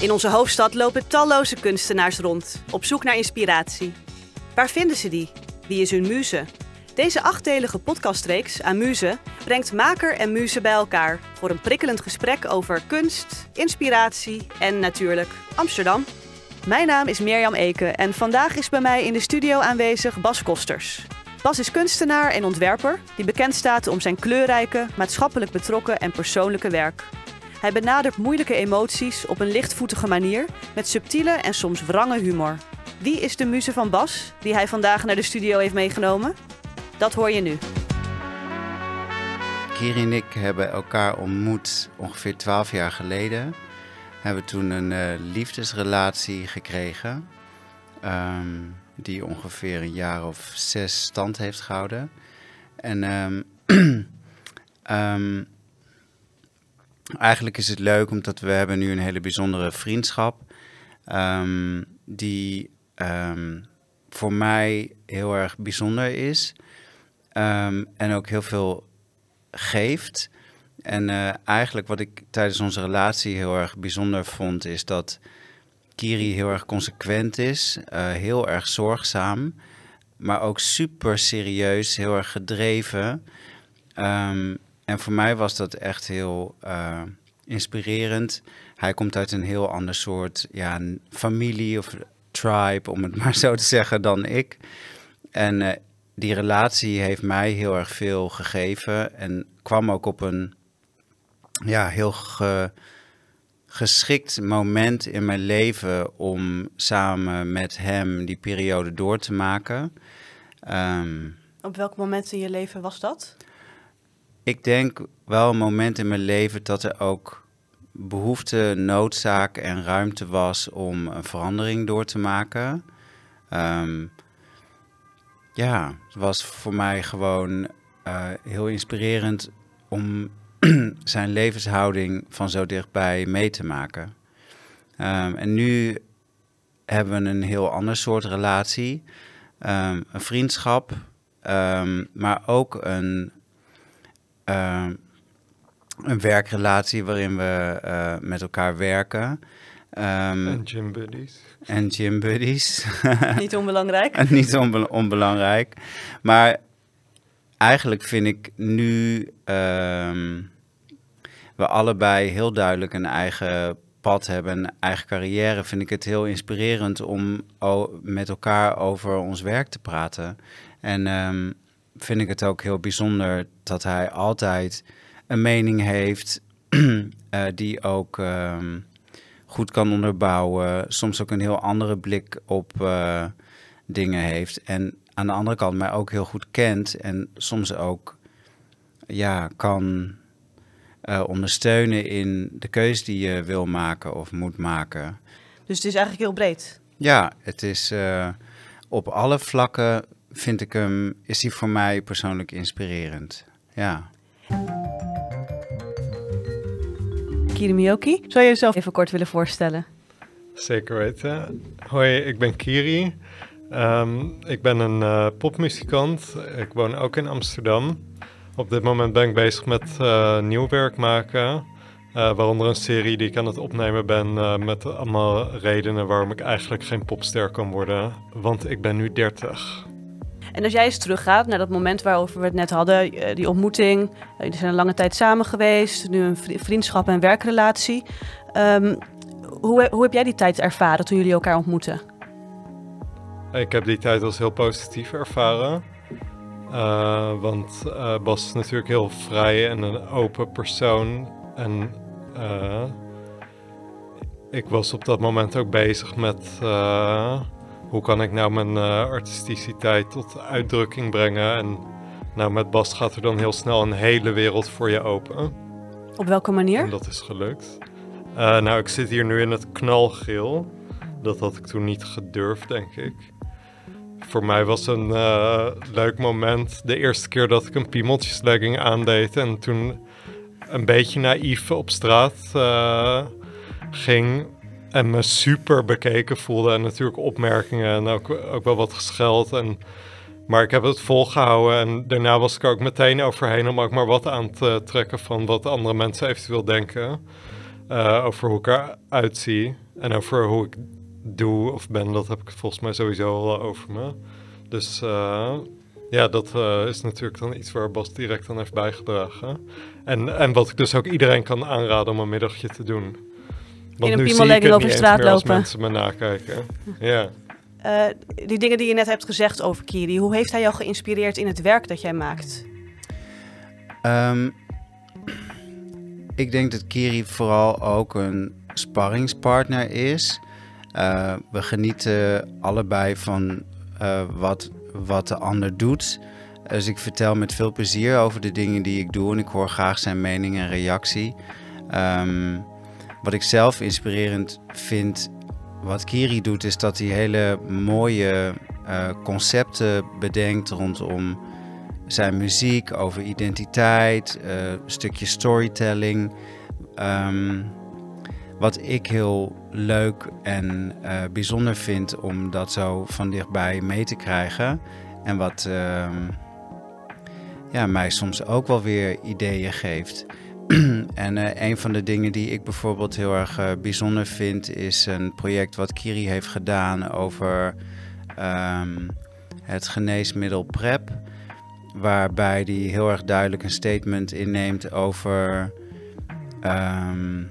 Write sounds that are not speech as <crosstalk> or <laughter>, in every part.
In onze hoofdstad lopen talloze kunstenaars rond, op zoek naar inspiratie. Waar vinden ze die? Wie is hun muze? Deze achtdelige podcastreeks aan Muze brengt maker en muze bij elkaar voor een prikkelend gesprek over kunst, inspiratie en natuurlijk Amsterdam. Mijn naam is Mirjam Eke en vandaag is bij mij in de studio aanwezig Bas Kosters. Bas is kunstenaar en ontwerper die bekend staat om zijn kleurrijke, maatschappelijk betrokken en persoonlijke werk. Hij benadert moeilijke emoties op een lichtvoetige manier met subtiele en soms wrange humor. Wie is de muze van Bas die hij vandaag naar de studio heeft meegenomen? Dat hoor je nu. Kiri en ik hebben elkaar ontmoet ongeveer twaalf jaar geleden. Hebben toen een uh, liefdesrelatie gekregen. Um, die ongeveer een jaar of zes stand heeft gehouden. En um, <clears throat> eigenlijk is het leuk omdat we hebben nu een hele bijzondere vriendschap. die voor mij heel erg bijzonder is. en ook heel veel geeft. En uh, eigenlijk wat ik tijdens onze relatie heel erg bijzonder vond, is dat Kiri heel erg consequent is, uh, heel erg zorgzaam, maar ook super serieus, heel erg gedreven. Um, en voor mij was dat echt heel uh, inspirerend. Hij komt uit een heel ander soort ja, familie of tribe, om het <laughs> maar zo te zeggen, dan ik. En uh, die relatie heeft mij heel erg veel gegeven en kwam ook op een ja, heel ge, geschikt moment in mijn leven om samen met hem die periode door te maken. Um, op welk moment in je leven was dat? Ik denk wel een moment in mijn leven dat er ook behoefte, noodzaak en ruimte was om een verandering door te maken. Um, ja, het was voor mij gewoon uh, heel inspirerend om <clears throat> zijn levenshouding van zo dichtbij mee te maken. Um, en nu hebben we een heel ander soort relatie. Um, een vriendschap, maar ook een, een werkrelatie waarin we uh, met elkaar werken. en gym buddies. En gym buddies. <laughs> Niet onbelangrijk. Niet onbe onbelangrijk. Maar eigenlijk vind ik nu um, we allebei heel duidelijk een eigen pad hebben, een eigen carrière, vind ik het heel inspirerend om met elkaar over ons werk te praten. En um, vind ik het ook heel bijzonder dat hij altijd een mening heeft uh, <clears throat> die ook um, goed kan onderbouwen, soms ook een heel andere blik op uh, dingen heeft. En aan de andere kant mij ook heel goed kent en soms ook ja, kan uh, ondersteunen in de keuze die je wil maken of moet maken. Dus het is eigenlijk heel breed? Ja, het is op alle vlakken vind ik hem, is hij voor mij persoonlijk inspirerend. Ja. Kiri Miyoki, zou je jezelf even kort willen voorstellen? Zeker weten. Hoi, ik ben Kiri. Um, ik ben een uh, popmuzikant. Ik woon ook in Amsterdam. Op dit moment ben ik bezig met uh, nieuw werk maken. Uh, waaronder een serie die ik aan het opnemen ben uh, met allemaal redenen waarom ik eigenlijk geen popster kan worden. Want ik ben nu 30. En als jij eens teruggaat naar dat moment waarover we het net hadden, die ontmoeting. Jullie zijn een lange tijd samen geweest, nu een vriendschap en werkrelatie. Um, hoe, hoe heb jij die tijd ervaren toen jullie elkaar ontmoetten? Ik heb die tijd als heel positief ervaren. Uh, want uh, Bas is natuurlijk heel vrij en een open persoon. En ik was op dat moment ook bezig met hoe kan ik nou mijn artisticiteit tot uitdrukking brengen. En nou, met Bas gaat er dan heel snel een hele wereld voor je open. Op welke manier? En dat is gelukt. nou, ik zit hier nu in het knalgeel. Dat had ik toen niet gedurfd, denk ik voor mij was een uh, leuk moment de eerste keer dat ik een piemeltjeslegging aandeed. En toen een beetje naïef op straat uh, ging en me super bekeken voelde. En natuurlijk opmerkingen en ook, ook wel wat gescheld. En, maar ik heb het volgehouden en daarna was ik ook meteen overheen om ook maar wat aan te trekken van wat andere mensen eventueel denken. eh, over hoe ik eruit zie. En over hoe ik doe of ben, dat heb ik volgens mij sowieso al over me. Dus uh, ja, dat uh, is natuurlijk dan iets waar Bas direct aan heeft bijgedragen. En, en wat ik dus ook iedereen kan aanraden om een middagje te doen. Want In een het over niet straat eens meer als lopen. mensen me nakijken. Ja. Uh, die dingen die je net hebt gezegd over Kiri, hoe heeft hij jou geïnspireerd in het werk dat jij maakt? Um, ik denk dat Kiri vooral ook een sparringspartner is. Uh, we genieten allebei van uh, wat, wat de ander doet. Dus ik vertel met veel plezier over de dingen die ik doe en ik hoor graag zijn mening en reactie. Um, wat ik zelf inspirerend vind, wat Kiri doet, is dat hij hele mooie uh, concepten bedenkt rondom zijn muziek, over identiteit, uh, een stukje storytelling. Um, wat ik heel leuk en uh, bijzonder vind om dat zo van dichtbij mee te krijgen. En wat uh, ja, mij soms ook wel weer ideeën geeft. <clears throat> en uh, een van de dingen die ik bijvoorbeeld heel erg uh, bijzonder vind, is een project wat Kiri heeft gedaan over um, het geneesmiddel PrEP. Waarbij hij heel erg duidelijk een statement inneemt over um,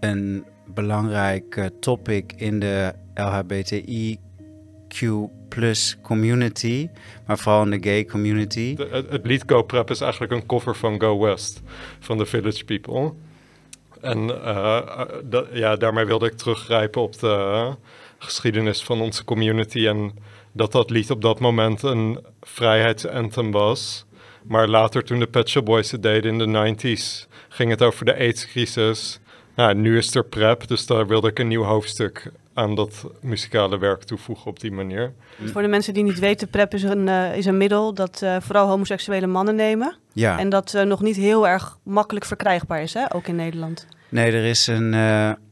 een belangrijk topic in de LHBTIQ plus community, maar vooral in de gay community. De, het, lied Go Prep is eigenlijk een cover van Go West van The Village People. En uh, dat, ja, daarmee wilde ik teruggrijpen op de geschiedenis van onze community en dat dat lied op dat moment een vrijheidsanthem was. Maar later toen de Pet Shop Boys het deden in de 90s, ging het over de AIDS-crisis. Nou, nu is er PrEP, dus daar wilde ik een nieuw hoofdstuk aan dat muzikale werk toevoegen op die manier. Voor de mensen die niet weten, PrEP is een, uh, is een middel dat uh, vooral homoseksuele mannen nemen. Ja. En dat uh, nog niet heel erg makkelijk verkrijgbaar is, hè? ook in Nederland. Nee, er is een,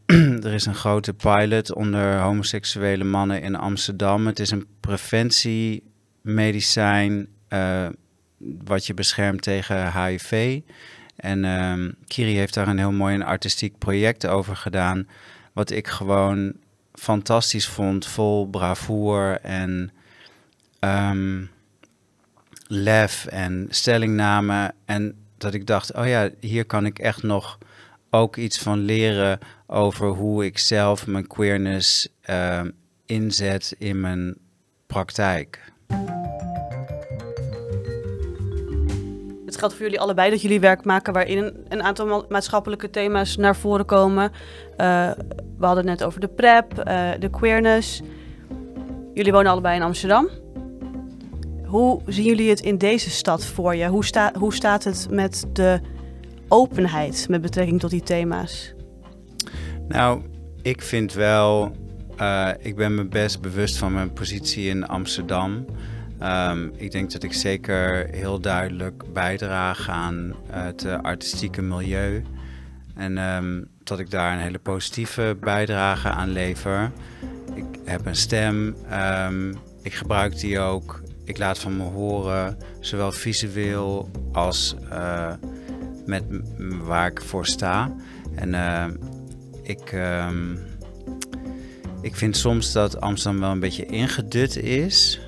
<clears throat> er is een grote pilot onder homoseksuele mannen in Amsterdam. Het is een preventiemedicijn wat je beschermt tegen HIV. En um, Kiri heeft daar een heel mooi en artistiek project over gedaan. Wat ik gewoon fantastisch vond. Vol bravoure en um, lef en stellingname. En dat ik dacht, oh ja, hier kan ik echt nog ook iets van leren over hoe ik zelf mijn queerness uh, inzet in mijn praktijk. Geldt voor jullie allebei dat jullie werk maken waarin een aantal ma maatschappelijke thema's naar voren komen. Uh, we hadden het net over de PrEP, uh, de queerness. Jullie wonen allebei in Amsterdam. Hoe zien jullie het in deze stad voor je? Hoe, sta hoe staat het met de openheid met betrekking tot die thema's? Nou, ik vind wel, uh, ik ben me best bewust van mijn positie in Amsterdam. Um, ik denk dat ik zeker heel duidelijk bijdraag aan het uh, artistieke milieu. En um, dat ik daar een hele positieve bijdrage aan lever. Ik heb een stem, um, ik gebruik die ook. Ik laat van me horen, zowel visueel als uh, met waar ik voor sta. En ik, ik vind soms dat Amsterdam wel een beetje ingedut is.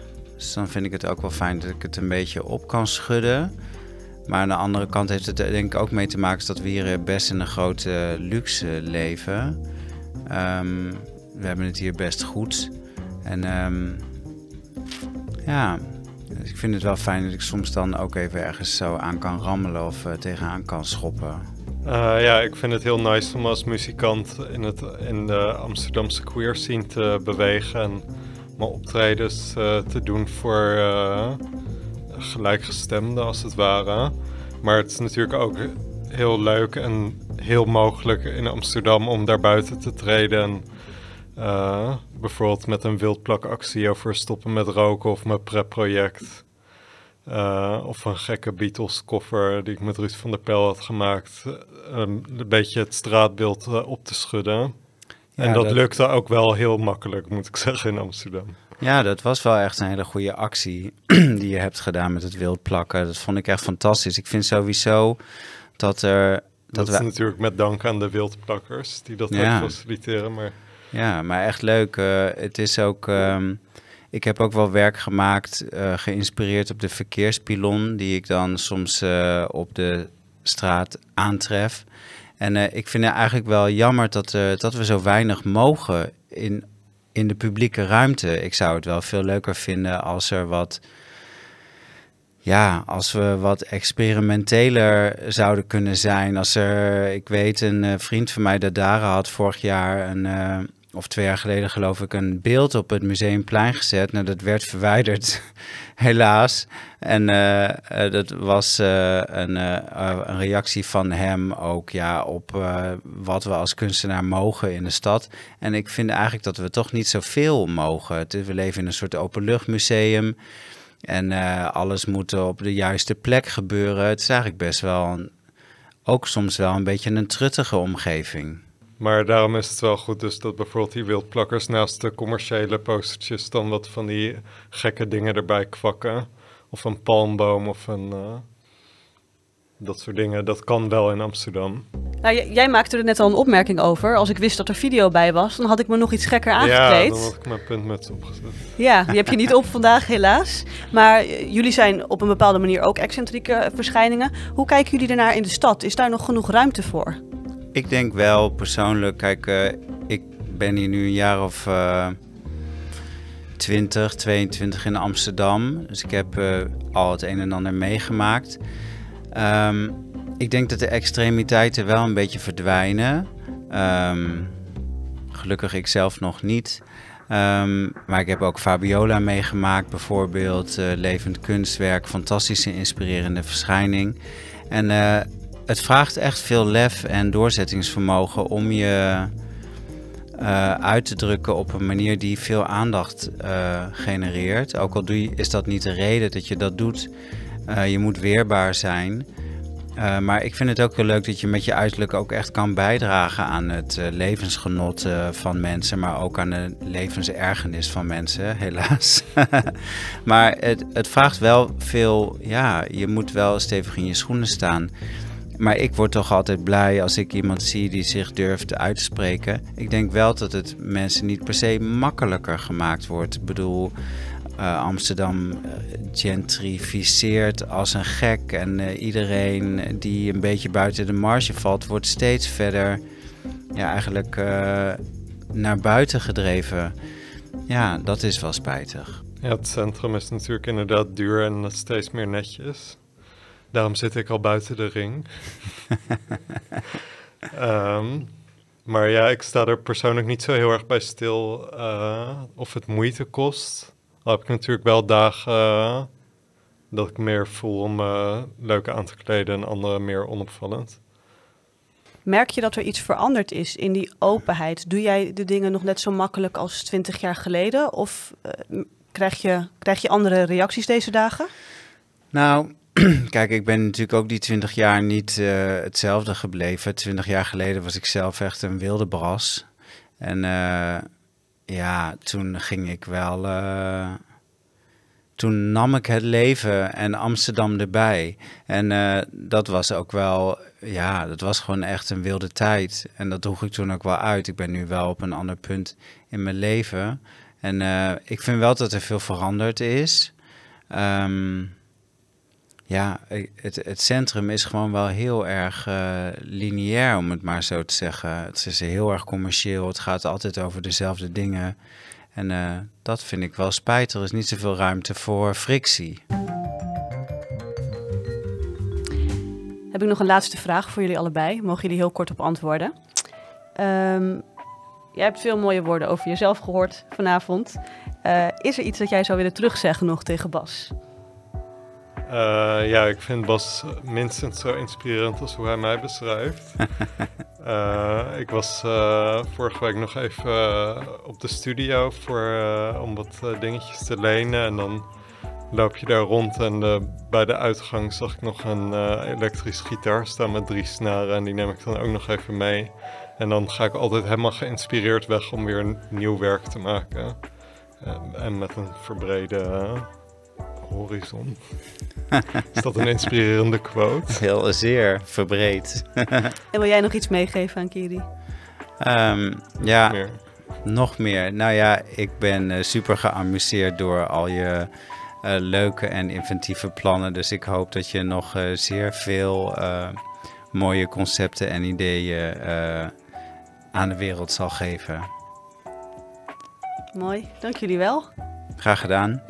Dus dan vind ik het ook wel fijn dat ik het een beetje op kan schudden. Maar aan de andere kant heeft het denk ik ook mee te maken dat we hier best in een grote luxe leven. Um, we hebben het hier best goed. En um, ja, dus ik vind het wel fijn dat ik soms dan ook even ergens zo aan kan rammelen of uh, tegenaan kan schoppen. Ja, ik vind het heel nice om als muzikant in, het, in de Amsterdamse queer scene te bewegen. En optredens uh, te doen voor uh, gelijkgestemden, als het ware. Maar het is natuurlijk ook heel leuk en heel mogelijk in Amsterdam om daar buiten te treden. En, uh, bijvoorbeeld met een wildplakactie over stoppen met roken of mijn prep-project. of een gekke Beatles-koffer die ik met Ruud van der Pel had gemaakt. een beetje het straatbeeld op te schudden. Ja, en dat, dat, lukte ook wel heel makkelijk, moet ik <laughs> zeggen, in Amsterdam. Ja, dat was wel echt een hele goede actie <clears throat> die je hebt gedaan met het wildplakken. Dat vond ik echt fantastisch. Ik vind sowieso dat er Dat, we is natuurlijk met dank aan de wildplakkers die dat Ja. faciliteren. Maar Ja, maar echt leuk. Eh, het is ook. ehm, ik heb ook wel werk gemaakt, eh, geïnspireerd op de verkeerspilon, die ik dan soms eh, op de straat aantref. En eh, ik vind het eigenlijk wel jammer dat, eh, dat we zo weinig mogen in, in de publieke ruimte. Ik zou het wel veel leuker vinden als er wat. Ja, als we wat experimenteler zouden kunnen zijn. Als er, ik weet, een eh, vriend van mij, de Dara, had vorig jaar een, of twee jaar geleden geloof ik, een beeld op het Museumplein gezet. Nou, dat werd verwijderd, helaas. En eh, eh, dat was eh, een, een reactie van hem ook ja, op wat we als kunstenaar mogen in de stad. En ik vind eigenlijk dat we toch niet zoveel mogen. We leven in een soort openluchtmuseum. En alles moet op de juiste plek gebeuren. Het is eigenlijk best wel een, ook soms wel een beetje een truttige omgeving. Maar daarom is het wel goed dus dat bijvoorbeeld die wildplakkers naast de commerciële postertjes dan wat van die gekke dingen erbij kwakken. Of een palmboom of een... eh, dat soort dingen. Dat kan wel in Amsterdam. Nou, jij maakte er net al een opmerking over. Als ik wist dat er video bij was, dan had ik me nog iets gekker Ja, aangekleed. dan had ik mijn puntmuts opgezet. Ja, die heb je niet op vandaag helaas. Maar eh, jullie zijn op een bepaalde manier ook excentrieke verschijningen. Hoe kijken jullie ernaar in de stad? Is daar nog genoeg ruimte voor? Ik denk wel persoonlijk, kijk, eh, ik ben hier nu een jaar of eh 20, 22 in Amsterdam. Dus ik heb eh, al het een en ander meegemaakt. Ehm, ik denk dat de extremiteiten wel een beetje verdwijnen. Ehm, gelukkig ik zelf nog niet. Ehm, maar ik heb ook Fabiola meegemaakt, bijvoorbeeld. eh, levend kunstwerk, fantastische inspirerende verschijning. En het vraagt echt veel lef en doorzettingsvermogen om je eh, uit te drukken op een manier die veel aandacht eh, genereert. Ook al doe je, is dat niet de reden dat je dat doet. Eh, je moet weerbaar zijn. Maar ik vind het ook heel leuk dat je met je uiterlijk ook echt kan bijdragen aan het levensgenot van mensen, maar ook aan de levensergernis van mensen, <laughs> helaas. <laughs> maar het, het vraagt wel veel, ja, je moet wel stevig in je schoenen staan. Maar ik word toch altijd blij als ik iemand zie die zich durft uit te spreken. Ik denk wel dat het mensen niet per se makkelijker gemaakt wordt. Ik bedoel, eh, Amsterdam eh, gentrificeert als een gek. En eh, iedereen die een beetje buiten de marge valt, wordt steeds verder ja, eigenlijk naar buiten gedreven. Ja, dat is wel spijtig. Ja, het centrum is natuurlijk inderdaad duur en steeds meer netjes. Daarom zit ik al buiten de ring. <laughs> Ehm, maar ja, ik sta er persoonlijk niet zo heel erg bij stil eh, of het moeite kost. Al heb ik natuurlijk wel dagen eh, dat ik meer voel om me leuk aan te kleden en andere meer onopvallend. Merk je dat er iets veranderd is in die openheid? Doe jij de dingen nog net zo makkelijk als 20 jaar geleden? Of eh, krijg, je, krijg je andere reacties deze dagen? Nou, <clears throat> kijk, ik ben natuurlijk ook die 20 jaar niet eh, hetzelfde gebleven. 20 jaar geleden was ik zelf echt een wilde bras. En eh, ja, toen ging ik wel. eh, toen nam ik het leven en Amsterdam erbij. En dat was ook wel, ja, dat was gewoon echt een wilde tijd. En dat droeg ik toen ook wel uit. Ik ben nu wel op een ander punt in mijn leven. En ik vind wel dat er veel veranderd is. Ehm, ja, ik- het, het centrum is gewoon wel heel erg eh, lineair, om het maar zo te zeggen. Het is heel erg commercieel. Het gaat altijd over dezelfde dingen. En eh, dat vind ik wel spijtig. Er is niet zoveel ruimte voor frictie. Heb ik nog een laatste vraag voor jullie allebei. Mogen jullie heel kort op antwoorden? Ehm, jij hebt veel mooie woorden over jezelf gehoord vanavond. Eh, is er iets dat jij zou willen terugzeggen nog tegen Bas? Eh, ja, ik vind Bas minstens zo inspirerend als hoe hij mij beschrijft. <laughs> Eh, ik was eh, vorige week nog even op de studio voor, om wat dingetjes te lenen. En dan loop je daar rond en bij de uitgang zag ik nog een elektrische gitaar staan met drie snaren. En die neem ik dan ook nog even mee. En dan ga ik altijd helemaal geïnspireerd weg om weer een nieuw werk te maken. En met een verbrede... horizon. Is dat een inspirerende quote? Heel zeer verbreed. En wil jij nog iets meegeven aan Kiri? Ehm, ja, Meer. nog meer. Nou ja, ik ben eh, super geamuseerd door al je eh, leuke en inventieve plannen. Dus ik hoop dat je nog eh, zeer veel eh, mooie concepten en ideeën eh, aan de wereld zal geven. Mooi, dank jullie wel. Graag gedaan.